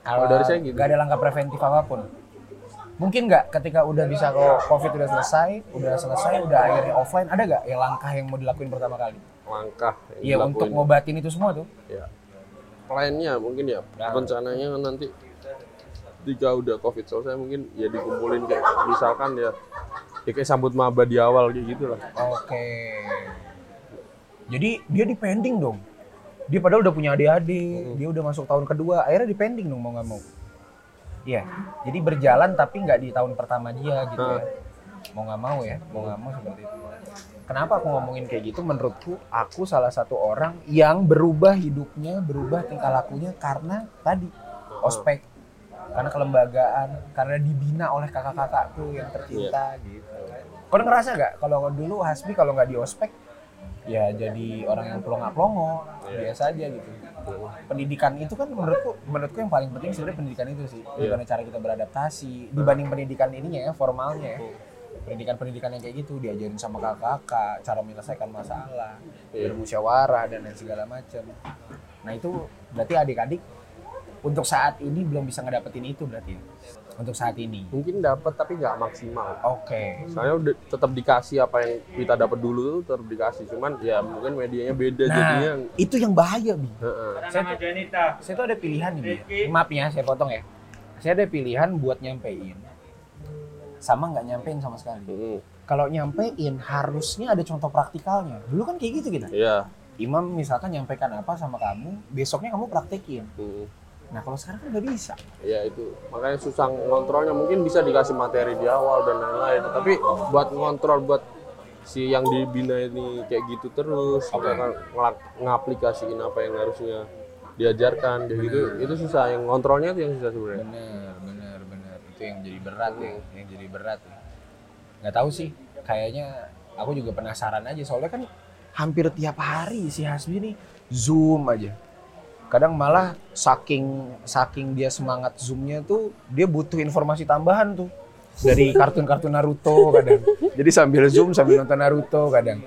Kalau dari saya gitu. Gak ada langkah preventif apa pun. Mungkin nggak ketika udah bisa kok covid udah selesai, udah selesai, udah akhirnya offline, ada nggak ya langkah yang mau dilakuin pertama kali? Langkah Iya yang untuk dilakuin. ngobatin itu semua tuh. ya. Lainnya mungkin ya Nah. rencananya nanti jika udah covid selesai mungkin ya dikumpulin kayak misalkan ya ya kayak sambut maba di awal kayak gitu lah Oke. Jadi dia di pending dong. Dia padahal udah punya adik-adik, dia udah masuk tahun kedua, akhirnya di pending dong mau nggak mau. Iya. Jadi berjalan tapi nggak di tahun pertama dia gitu ya. Mau nggak mau ya, mau nggak mau seperti itu. Kenapa aku ngomongin kayak gitu? Menurutku, aku salah satu orang yang berubah hidupnya, berubah tingkah lakunya karena tadi ospek, karena kelembagaan, karena dibina oleh kakak-kakakku yang tercinta gitu. Kau ngerasa nggak kalau dulu Hasbi kalau nggak di ospek ya jadi orang yang pelongo-pelongo Iya. biasa aja gitu. Pendidikan itu kan menurutku menurutku yang paling penting sebenarnya pendidikan itu sih. Gimana cara kita beradaptasi dibanding pendidikan ininya ya formalnya ya. Pendidikan-pendidikan yang kayak gitu diajarin sama kakak-kakak, cara menyelesaikan masalah, Iya. bermusyawarah dan lain segala macam. Nah itu berarti adik-adik untuk saat ini belum bisa ngedapetin itu berarti ya? untuk saat ini. mungkin dapat tapi nggak maksimal Oke. soalnya udah tetap dikasih apa yang kita dapat dulu tuh tetap dikasih cuman ya mungkin medianya beda Nah, jadinya itu yang bahaya, Bi. Heeh. Ada Saya tuh- Janita. Saya tuh ada pilihan nih. Maaf ya, saya potong ya. Saya ada pilihan buat nyampein sama nggak nyampein sama sekali. Mm-mm. kalau nyampein harusnya ada contoh praktikalnya. Dulu kan kayak gitu kita. Iya. Imam misalkan nyampaikan apa sama kamu, besoknya kamu praktekin. Hmm. Nah kalau sekarang kan nggak bisa. Ya itu makanya susah ngontrolnya mungkin bisa dikasih materi di awal dan lain-lain tapi buat ngontrol buat si yang dibina ini kayak gitu terus Oke. kan ngaplikasiin apa yang harusnya diajarkan kayak gitu itu susah yang ngontrolnya itu yang susah sebenarnya bener. Itu yang jadi berat ya, yang jadi berat ya. Nggak tahu sih, kayaknya aku juga penasaran aja soalnya kan hampir tiap hari si Hasbi nih zoom aja. Kadang malah saking saking dia semangat zoomnya tuh dia butuh informasi tambahan tuh dari kartun-kartun Naruto kadang. Jadi sambil zoom sambil nonton Naruto kadang.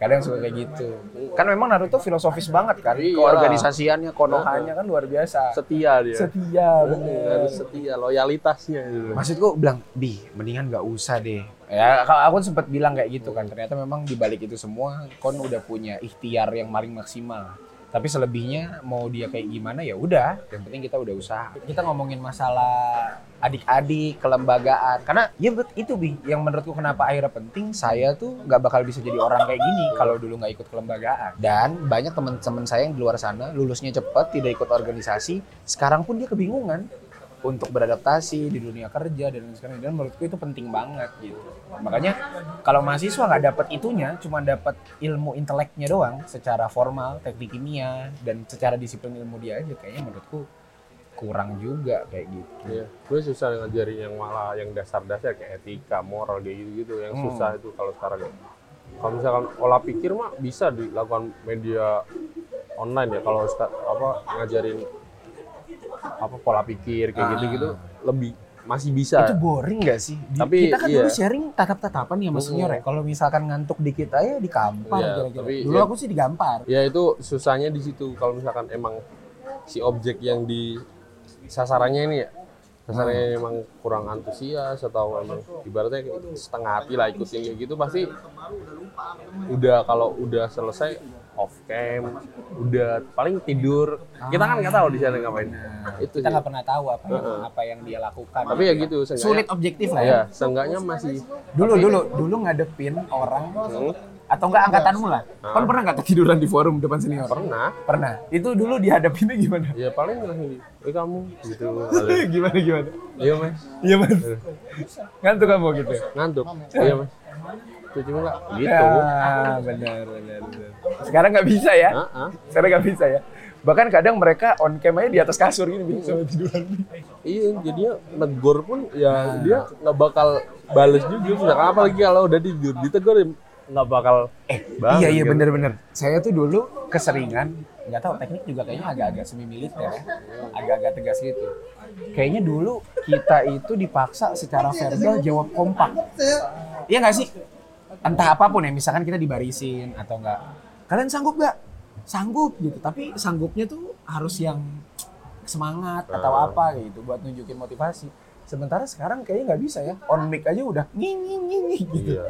Kadang suka kayak gitu. Kan memang Naruto filosofis banget kan. Iya. Keorganisasiannya, konohanya kan luar biasa. setia dia Setia, bener. harus setia loyalitasnya gitu maksudku bilang bi mendingan nggak usah deh ya kalau aku sempat bilang kayak gitu kan ternyata memang di balik itu semua kon udah punya ikhtiar yang paling maksimal tapi selebihnya mau dia kayak gimana ya udah. Yang penting kita udah usaha. Kita ngomongin masalah adik-adik kelembagaan. Karena ya bet- itu bi yang menurutku kenapa akhirnya penting saya tuh nggak bakal bisa jadi orang kayak gini kalau dulu nggak ikut kelembagaan. Dan banyak teman-teman saya yang di luar sana lulusnya cepat tidak ikut organisasi sekarang pun dia kebingungan untuk beradaptasi di dunia kerja dan lain sebagainya dan menurutku itu penting banget gitu makanya kalau mahasiswa nggak dapat itunya cuma dapat ilmu inteleknya doang secara formal teknik kimia dan secara disiplin ilmu dia aja kayaknya menurutku kurang juga kayak gitu Iya, gue susah ngajarin yang malah yang dasar-dasar kayak etika, moral kayak gitu-gitu yang Hmm. susah itu kalau sekarang. ya. Kalau misalkan olah pikir mah bisa dilakukan media online ya kalau apa ngajarin apa pola pikir kayak Ah. gitu-gitu lebih masih bisa. itu boring gak sih Di- Tapi, kita kan iya. dulu sharing tatap-tatapan ya mas Mm. senior ya kalau misalkan ngantuk dikit aja digampar Iya, kira-kira tapi dulu ya- aku sih digampar Ya itu susahnya di situ kalau misalkan emang si objek yang di sasarannya ini ya sasarannya Hmm. emang kurang antusias atau emang ibaratnya setengah hati lah ikut yang kayak gitu pasti udah kalau udah selesai off cam udah paling tidur. Kita kan nggak tahu di sana ngapain. Nah, itu kita nggak pernah tahu apa yang Heeh. apa yang dia lakukan. Tapi ya gitu seenggaknya- sulit objektif lah ya. Ya seenggaknya masih dulu dulu dulu ngadepin orang Hmm, atau enggak angkatanmu lah. Ah. kan pernah nggak ketiduran di forum depan senior? Pernah. Pernah. Itu dulu dihadapinnya gimana? Ya paling langsung eh kamu gitu. Gimana gimana? Iya mas. Iya mas. Ngantuk kamu gitu ngantuk. Iya mas cuci muka gitu Ah, benar, benar. Sekarang nggak bisa ya? Heeh. Sekarang nggak bisa ya? Bahkan kadang mereka on cam aja di atas kasur gini bisa tiduran. Iya, jadinya negor pun ya dia nggak bakal bales juga. Misalkan apalagi kalau udah tidur, ditegur nggak bakal Eh, iya iya gitu. bener-bener. Saya tuh dulu keseringan, nggak tahu teknik juga kayaknya agak-agak semi militer ya, agak-agak tegas gitu. Kayaknya dulu kita itu dipaksa secara verbal jawab kompak. Iya nggak sih? Entah apa pun ya, misalkan kita dibarisin atau enggak. Kalian sanggup nggak? Sanggup gitu. Tapi sanggupnya tuh harus yang semangat atau apa gitu buat nunjukin motivasi. Sementara sekarang kayaknya nggak bisa ya. On mic aja udah nging nging nging gitu. Iya.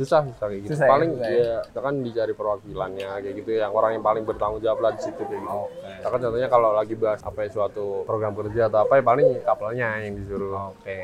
Susah susah kayak gitu. Susah ya, paling ya. ya kita kan dicari perwakilannya kayak gitu yang orang yang paling bertanggung jawab lah di situ kayak gitu. Oke. Kita kan contohnya kalau lagi bahas apa ya suatu program kerja atau apa ya paling kapalnya yang disuruh. Oke.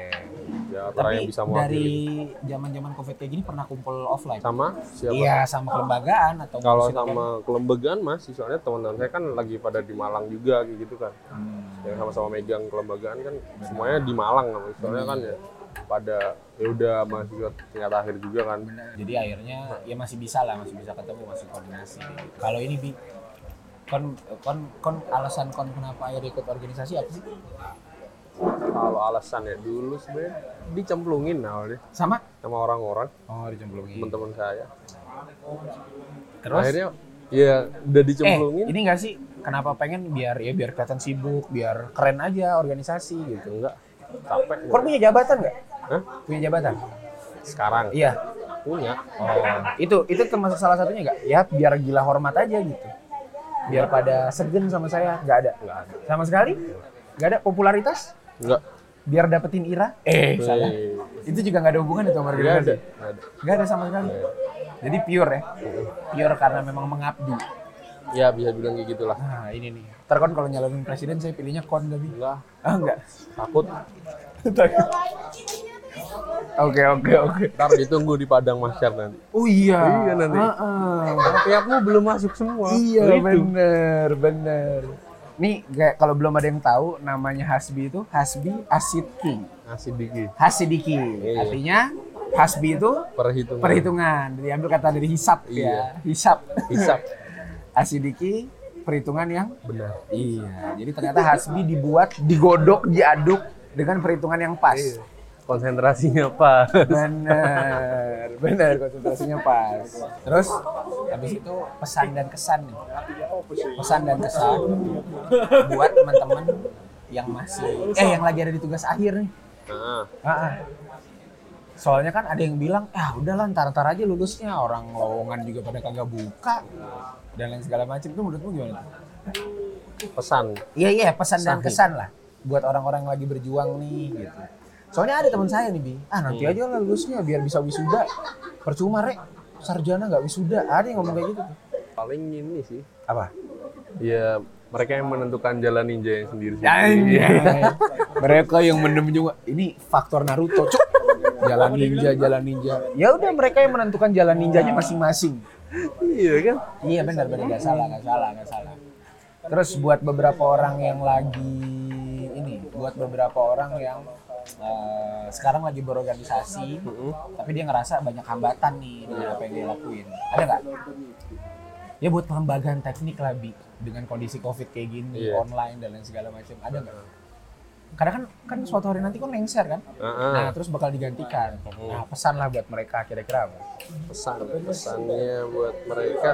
Ya orang yang bisa dari mewakili. zaman-zaman covid kayak gini pernah kumpul offline? Sama siapa? Iya sama kelembagaan atau Kalau sama kelembagaan masih soalnya teman-teman saya kan lagi pada di Malang juga kayak gitu kan. Hmm. yang sama-sama megang kelembagaan kan semuanya di Malang kan soalnya kan ya pada ya udah mahasiswa tingkat akhir juga kan Jadi akhirnya ya masih bisa lah, masih bisa ketemu, masih koordinasi. Kalau ini bi, kon, kon, kon alasan kon kenapa akhirnya ikut organisasi apa sih? kalau alasan ya dulu sebenarnya dicemplungin awalnya Sama? sama orang-orang Oh dicemplungin. teman-teman saya Terus? akhirnya ya udah eh dicemplungin ini enggak sih? Kenapa pengen biar ya biar kelihatan sibuk, biar keren aja organisasi gitu? enggak capek Kon punya jabatan nggak? Hah? Punya jabatan? sekarang Iya. punya Oh, itu itu termasuk salah satunya nggak? Ya biar gila hormat aja gitu. Biar pada segen sama saya, nggak ada. enggak ada Sama sekali? Nggak ada popularitas? enggak Biar dapetin ira? Eh, salah. Itu juga nggak ada hubungan itu sama enggak ada ada Nggak ada sama sekali. Jadi pure ya? Pure karena memang mengabdi. ya bisa bilang kayak gitulah Nah ini nih. Ntar kon kalau nyalonin presiden saya pilihnya kon tapi. enggak Ah enggak. takut Oke oke oke. Ntar ditunggu di Padang Masyar nanti. Oh iya. Iya, nanti. Karena pihakmu belum masuk semua. Iya Gitu. bener bener. Nih kayak kalau belum ada yang tahu namanya Hasbi itu Hasbi Asidki. Ngasih dikit. Hasidiki. Iya. Artinya Hasbi itu Perhitungan. perhitungan. Diambil kata dari hisap Iya. ya. Hisap. Hisap. Asidiki perhitungan yang Benar. iya. Jadi ternyata Hasbi dibuat, digodok, diaduk dengan perhitungan yang pas. Iya. Konsentrasinya apa? Bener, bener konsentrasinya pas. Terus habis itu pesan dan kesan nih. Pesan dan kesan buat teman-teman yang masih eh yang lagi ada di tugas akhir nih. Nah, Ah, ah. Soalnya kan ada yang bilang, ah udahlah ntar-ntar aja lulusnya orang lowongan juga pada kagak buka dan lain segala macam itu menurutmu gimana? pesan. Iya iya pesan dan Sahih. kesan lah buat orang-orang yang lagi berjuang nih gitu. Soalnya ada teman saya nih bi, ah nanti aja lah lulusnya biar bisa wisuda. Percuma rek, sarjana nggak wisuda. Ada yang ngomong kayak gitu. tuh. Paling ini sih. Apa? Ya mereka yang menentukan jalan ninja yang sendiri. mereka yang menem juga. Ini faktor Naruto, cuk. Jalan ninja, jalan ninja. Ya udah mereka yang menentukan jalan ninjanya masing-masing. Iya kan? Iya benar benar nggak salah nggak salah nggak salah. Terus buat beberapa orang yang lagi ini, buat beberapa orang yang eh, sekarang lagi berorganisasi, tapi dia ngerasa banyak hambatan nih dengan apa yang dia lakuin. Ada nggak? Ya buat pengembangan teknik lah bi dengan kondisi covid kayak gini, Iya. online dan lain segala macam. Ada nggak? Karena kan kan suatu hari nanti kan lengser kan, Heeh. nah terus bakal digantikan. Nah pesan lah buat mereka kira-kira apa? pesan pesannya buat mereka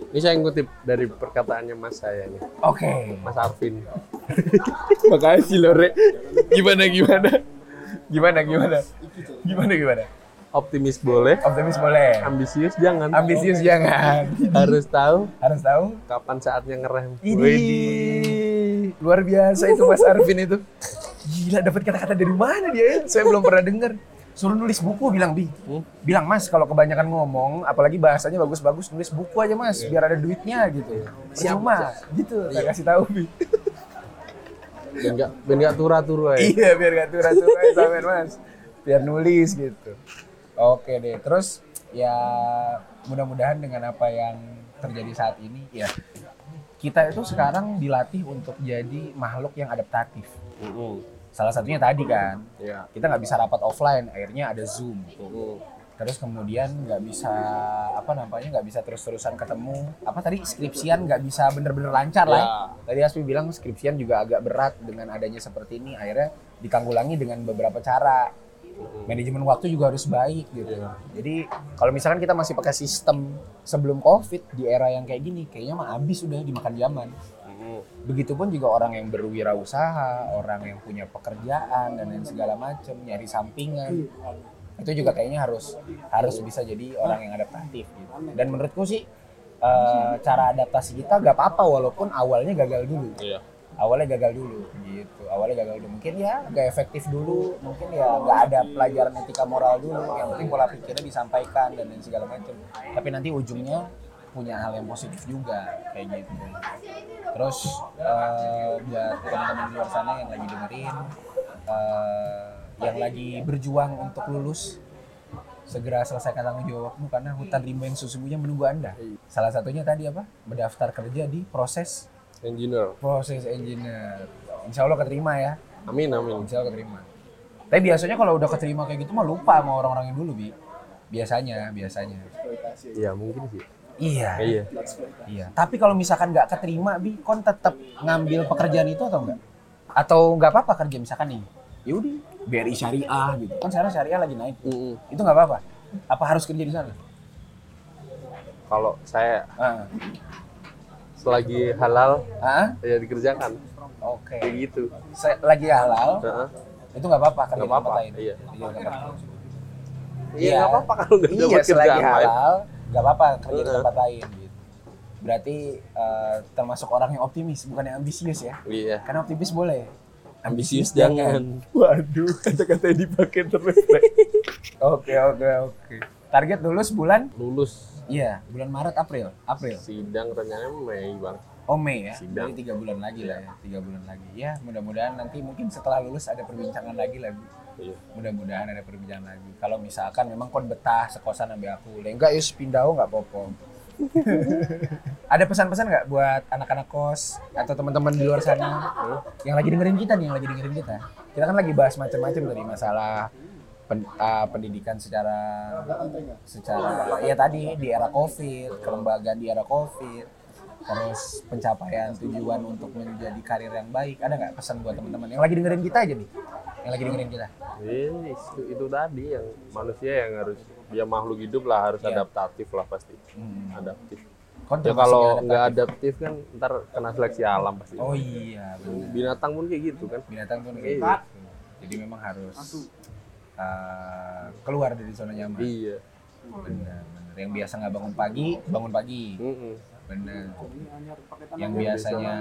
ini saya ngutip dari perkataannya mas saya nih Oke. mas Arvin Makasih Lore. Gimana gimana? Gimana gimana? Gimana gimana? optimis boleh Optimis boleh. ambisius jangan Ambisius jangan. harus tahu Harus tahu. kapan saatnya ngerem Ini luar biasa itu Mas Arvin itu. Gila dapat kata-kata dari mana dia ya? Saya belum pernah dengar. Suruh nulis buku bilang Bi. Hmm? Bilang Mas kalau kebanyakan ngomong, apalagi bahasanya bagus-bagus, nulis buku aja Mas, biar ada duitnya gitu. Mas. Gitu. Saya kasih tahu Bi. biar nggak biar nggak tura-tura ya Iya biar gak tura-tura ya sampean mas. Biar nulis gitu. Oke deh. Terus ya mudah-mudahan dengan apa yang terjadi saat ini ya kita itu sekarang dilatih untuk jadi makhluk yang adaptatif. Mm-mm. Salah satunya tadi kan ya kita nggak bisa rapat offline, akhirnya ada zoom. Terus kemudian nggak bisa apa namanya nggak bisa terus-terusan ketemu. Apa tadi skripsian nggak bisa bener-bener lancar lah. ya. Ya. Tadi Aspi bilang skripsian juga agak berat dengan adanya seperti ini. Akhirnya ditanggulangi dengan beberapa cara. Manajemen waktu juga harus baik gitu. Iya. Jadi kalau misalkan kita masih pakai sistem sebelum COVID di era yang kayak gini, kayaknya mah habis sudah dimakan zaman. Mm-mm. Begitupun juga orang yang berwirausaha, orang yang punya pekerjaan dan lain segala macam, nyari sampingan. Itu juga kayaknya harus harus bisa jadi orang yang adaptatif gitu. Dan menurutku sih eh, cara adaptasi kita gak apa-apa walaupun awalnya gagal dulu. Iya. Awalnya gagal dulu gitu. Awalnya gagal dulu. Mungkin ya gak efektif dulu, mungkin ya gak ada pelajaran etika moral dulu. Yang penting pola pikirnya disampaikan dan lain segala macam. Tapi nanti ujungnya punya hal yang positif juga kayak gitu. Terus eh, buat teman-teman di luar sana yang lagi dengerin, eh, yang lagi berjuang untuk lulus, segera selesaikan tanggung jawabmu karena hutan rimba yang sesungguhnya menunggu anda. Salah satunya tadi apa? Mendaftar kerja di proses engineer proses engineer. Insya Allah keterima ya. amin amin Insya Allah keterima. Tapi biasanya kalau udah keterima kayak gitu mah lupa sama orang-orang yang dulu bi. Biasanya, biasanya. iya mungkin sih Iya. iya Iya. Tapi kalau misalkan nggak keterima, bi, kon tetap ngambil pekerjaan itu atau enggak? Atau nggak apa-apa kerja misalkan nih? Ya udah, BRI Syariah gitu. Kan sekarang Syariah lagi naik. Mm-mm. Itu nggak apa-apa. Apa harus kerja di sana? kalau saya Ah, selagi halal ah? ya dikerjakan oke. kayak gitu Saya lagi halal, Heeh. itu nggak apa-apa kerja tempat apa-apa, lain. iya. Iya, nggak apa-apa. iya nggak apa-apa kalau nggak Iya, dapat kerjaan lain halal, nggak apa-apa kerja di tempat lain gitu. Berarti eh, termasuk orang yang optimis, bukan yang ambisius ya. iya Karena optimis boleh. ambisius jangan Waduh, kata-kata yang dipakai terus. oke, oke, oke. Target lulus bulan? lulus Iya, bulan Maret, April. April. sidang rencananya Mei bang Oh Mei ya, Sidang. jadi tiga bulan lagi lah ya, tiga bulan lagi. Ya mudah-mudahan nanti mungkin setelah lulus ada perbincangan lagi. Bu. Iya. Mudah-mudahan ada perbincangan lagi. Kalau misalkan memang kon betah sekosan ambil aku, enggak yus pindah nggak popo. ada pesan-pesan nggak buat anak-anak kos atau teman-teman di luar sana yang lagi dengerin kita nih, yang lagi dengerin kita. Kita kan lagi bahas macam-macam tadi masalah pen- ah, pendidikan secara secara ya tadi di era covid kelembagaan di era covid terus pencapaian tujuan untuk menjadi karir yang baik. Ada nggak pesan buat teman-teman yang lagi dengerin kita aja nih? Yang lagi dengerin kita. Iya, itu, itu tadi yang manusia yang harus dia makhluk hidup lah harus Iya. adaptatif lah pasti. Hmm. adaptif. Kon ya kalau nggak adaptif kan ntar kena seleksi alam pasti. Oh iya benar. Binatang pun kayak gitu kan. Binatang pun kayak Iya. gitu. Jadi memang harus uh, keluar dari zona nyaman. Iya. Benar benar. Yang biasa nggak bangun pagi bangun pagi. Mm-mm. Benar yang biasanya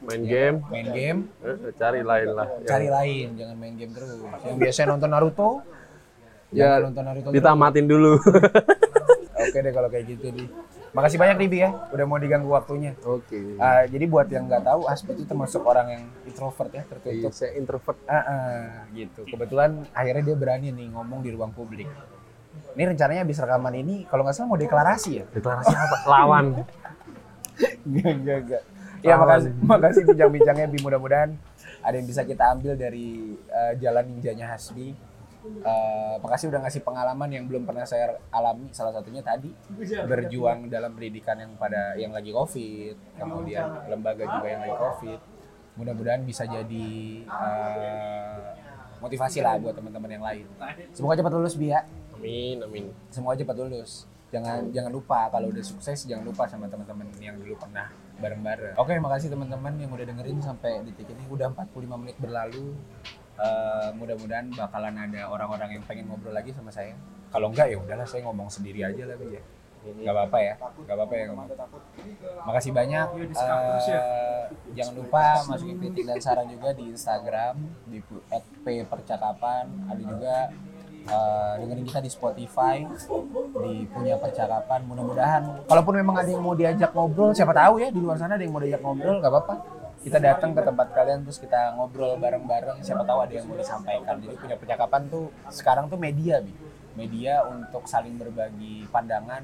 main game. Main game? Eh, cari lain lah. Cari lain jangan main game terus. Yang biasanya nonton Naruto? Ya, nonton Naruto terus. ditamatin dulu. Oke deh kalau kayak gitu di makasih banyak Ribi ya. Udah mau diganggu waktunya. Oke. Ah, jadi buat yang nggak tahu Aspi itu termasuk orang yang introvert ya Iya, tertutup saya introvert. Ah, ah, gitu. Kebetulan akhirnya dia berani nih ngomong di ruang publik. Ini rencananya habis rekaman ini kalau nggak salah mau deklarasi ya? Deklarasi apa? Lawan Enggak, enggak, enggak. Ya makasih, makasih bincang-bincangnya Bi. Mudah-mudahan ada yang bisa kita ambil dari eh, jalan ninjanya Hasbi. Eh, makasih udah ngasih pengalaman yang belum pernah saya alami. Salah satunya tadi berjuang dalam pendidikan yang pada yang lagi COVID, kemudian lembaga juga yang lagi COVID. Mudah-mudahan bisa jadi eh, motivasi lah buat teman-teman yang lain. Semoga cepat lulus Bi ya. amin amin Semoga cepat lulus. Jangan jangan lupa kalau udah sukses jangan lupa sama teman-teman yang dulu pernah bareng-bareng. Oke, makasih teman-teman yang udah dengerin sampai detik ini udah 45 menit berlalu. Eh, mudah-mudahan bakalan ada orang-orang yang pengen ngobrol lagi sama saya. Kalau enggak ya udahlah saya ngomong sendiri aja lah ya. Gak apa-apa ya, gak apa-apa ya ngomong. Makasih banyak. Eh, jangan lupa masukin kritik dan saran juga di Instagram di @p_percakapan. Ada juga eh, dengerin kita di Spotify di punya percakapan. Mudah-mudahan, kalaupun memang ada yang mau diajak ngobrol, siapa tahu ya di luar sana ada yang mau diajak ngobrol, gak apa-apa. Kita datang ke tempat kalian terus kita ngobrol bareng-bareng. Siapa tahu ada yang mau disampaikan. Jadi punya percakapan tuh sekarang tuh media, bi. Media untuk saling berbagi pandangan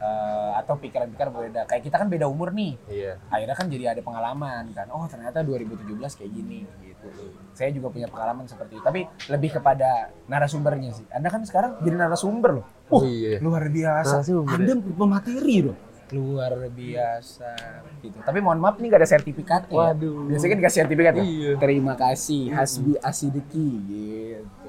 eh, atau pikiran-pikiran berbeda. Kayak kita kan beda umur nih. iya Akhirnya kan jadi ada pengalaman kan. Oh ternyata 2017 kayak gini gitu. Saya juga punya pengalaman seperti itu. Tapi lebih kepada narasumbernya sih. Anda kan sekarang jadi narasumber loh. oh Uh, iya luar biasa. Narasumber Anda pemateri loh. Luar biasa gitu. Tapi mohon maaf nih gak ada sertifikatnya. ya. Waduh. Biasanya kan dikasih sertifikat ya. Iya. Terima kasih Hasbi Asideki gitu.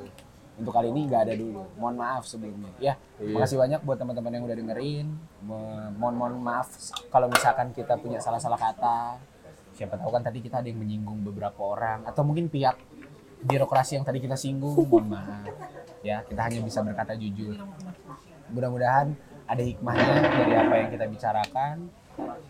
Untuk kali ini nggak ada dulu. Mohon maaf sebelumnya. Ya, Iya. makasih banyak buat teman-teman yang udah dengerin. Mo- Mohon mohon maaf kalau misalkan kita punya salah-salah kata. Siapa tahu kan tadi kita ada yang menyinggung beberapa orang atau mungkin pihak birokrasi yang tadi kita singgung. Mohon maaf. Ya, kita hanya bisa berkata jujur. Mudah-mudahan ada hikmahnya dari apa yang kita bicarakan.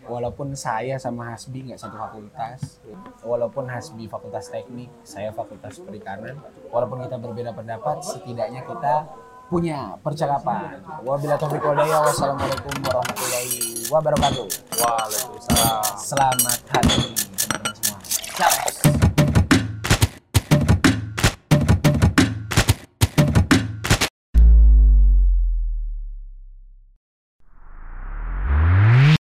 Walaupun saya sama Hasbi nggak satu fakultas, walaupun Hasbi fakultas teknik, saya fakultas perikanan, walaupun kita berbeda pendapat, setidaknya kita punya percakapan. Taufiq hidayah. Wassalamualaikum warahmatullahi wabarakatuh. waalaikumsalam Selamat hari teman-teman semua. Ciao.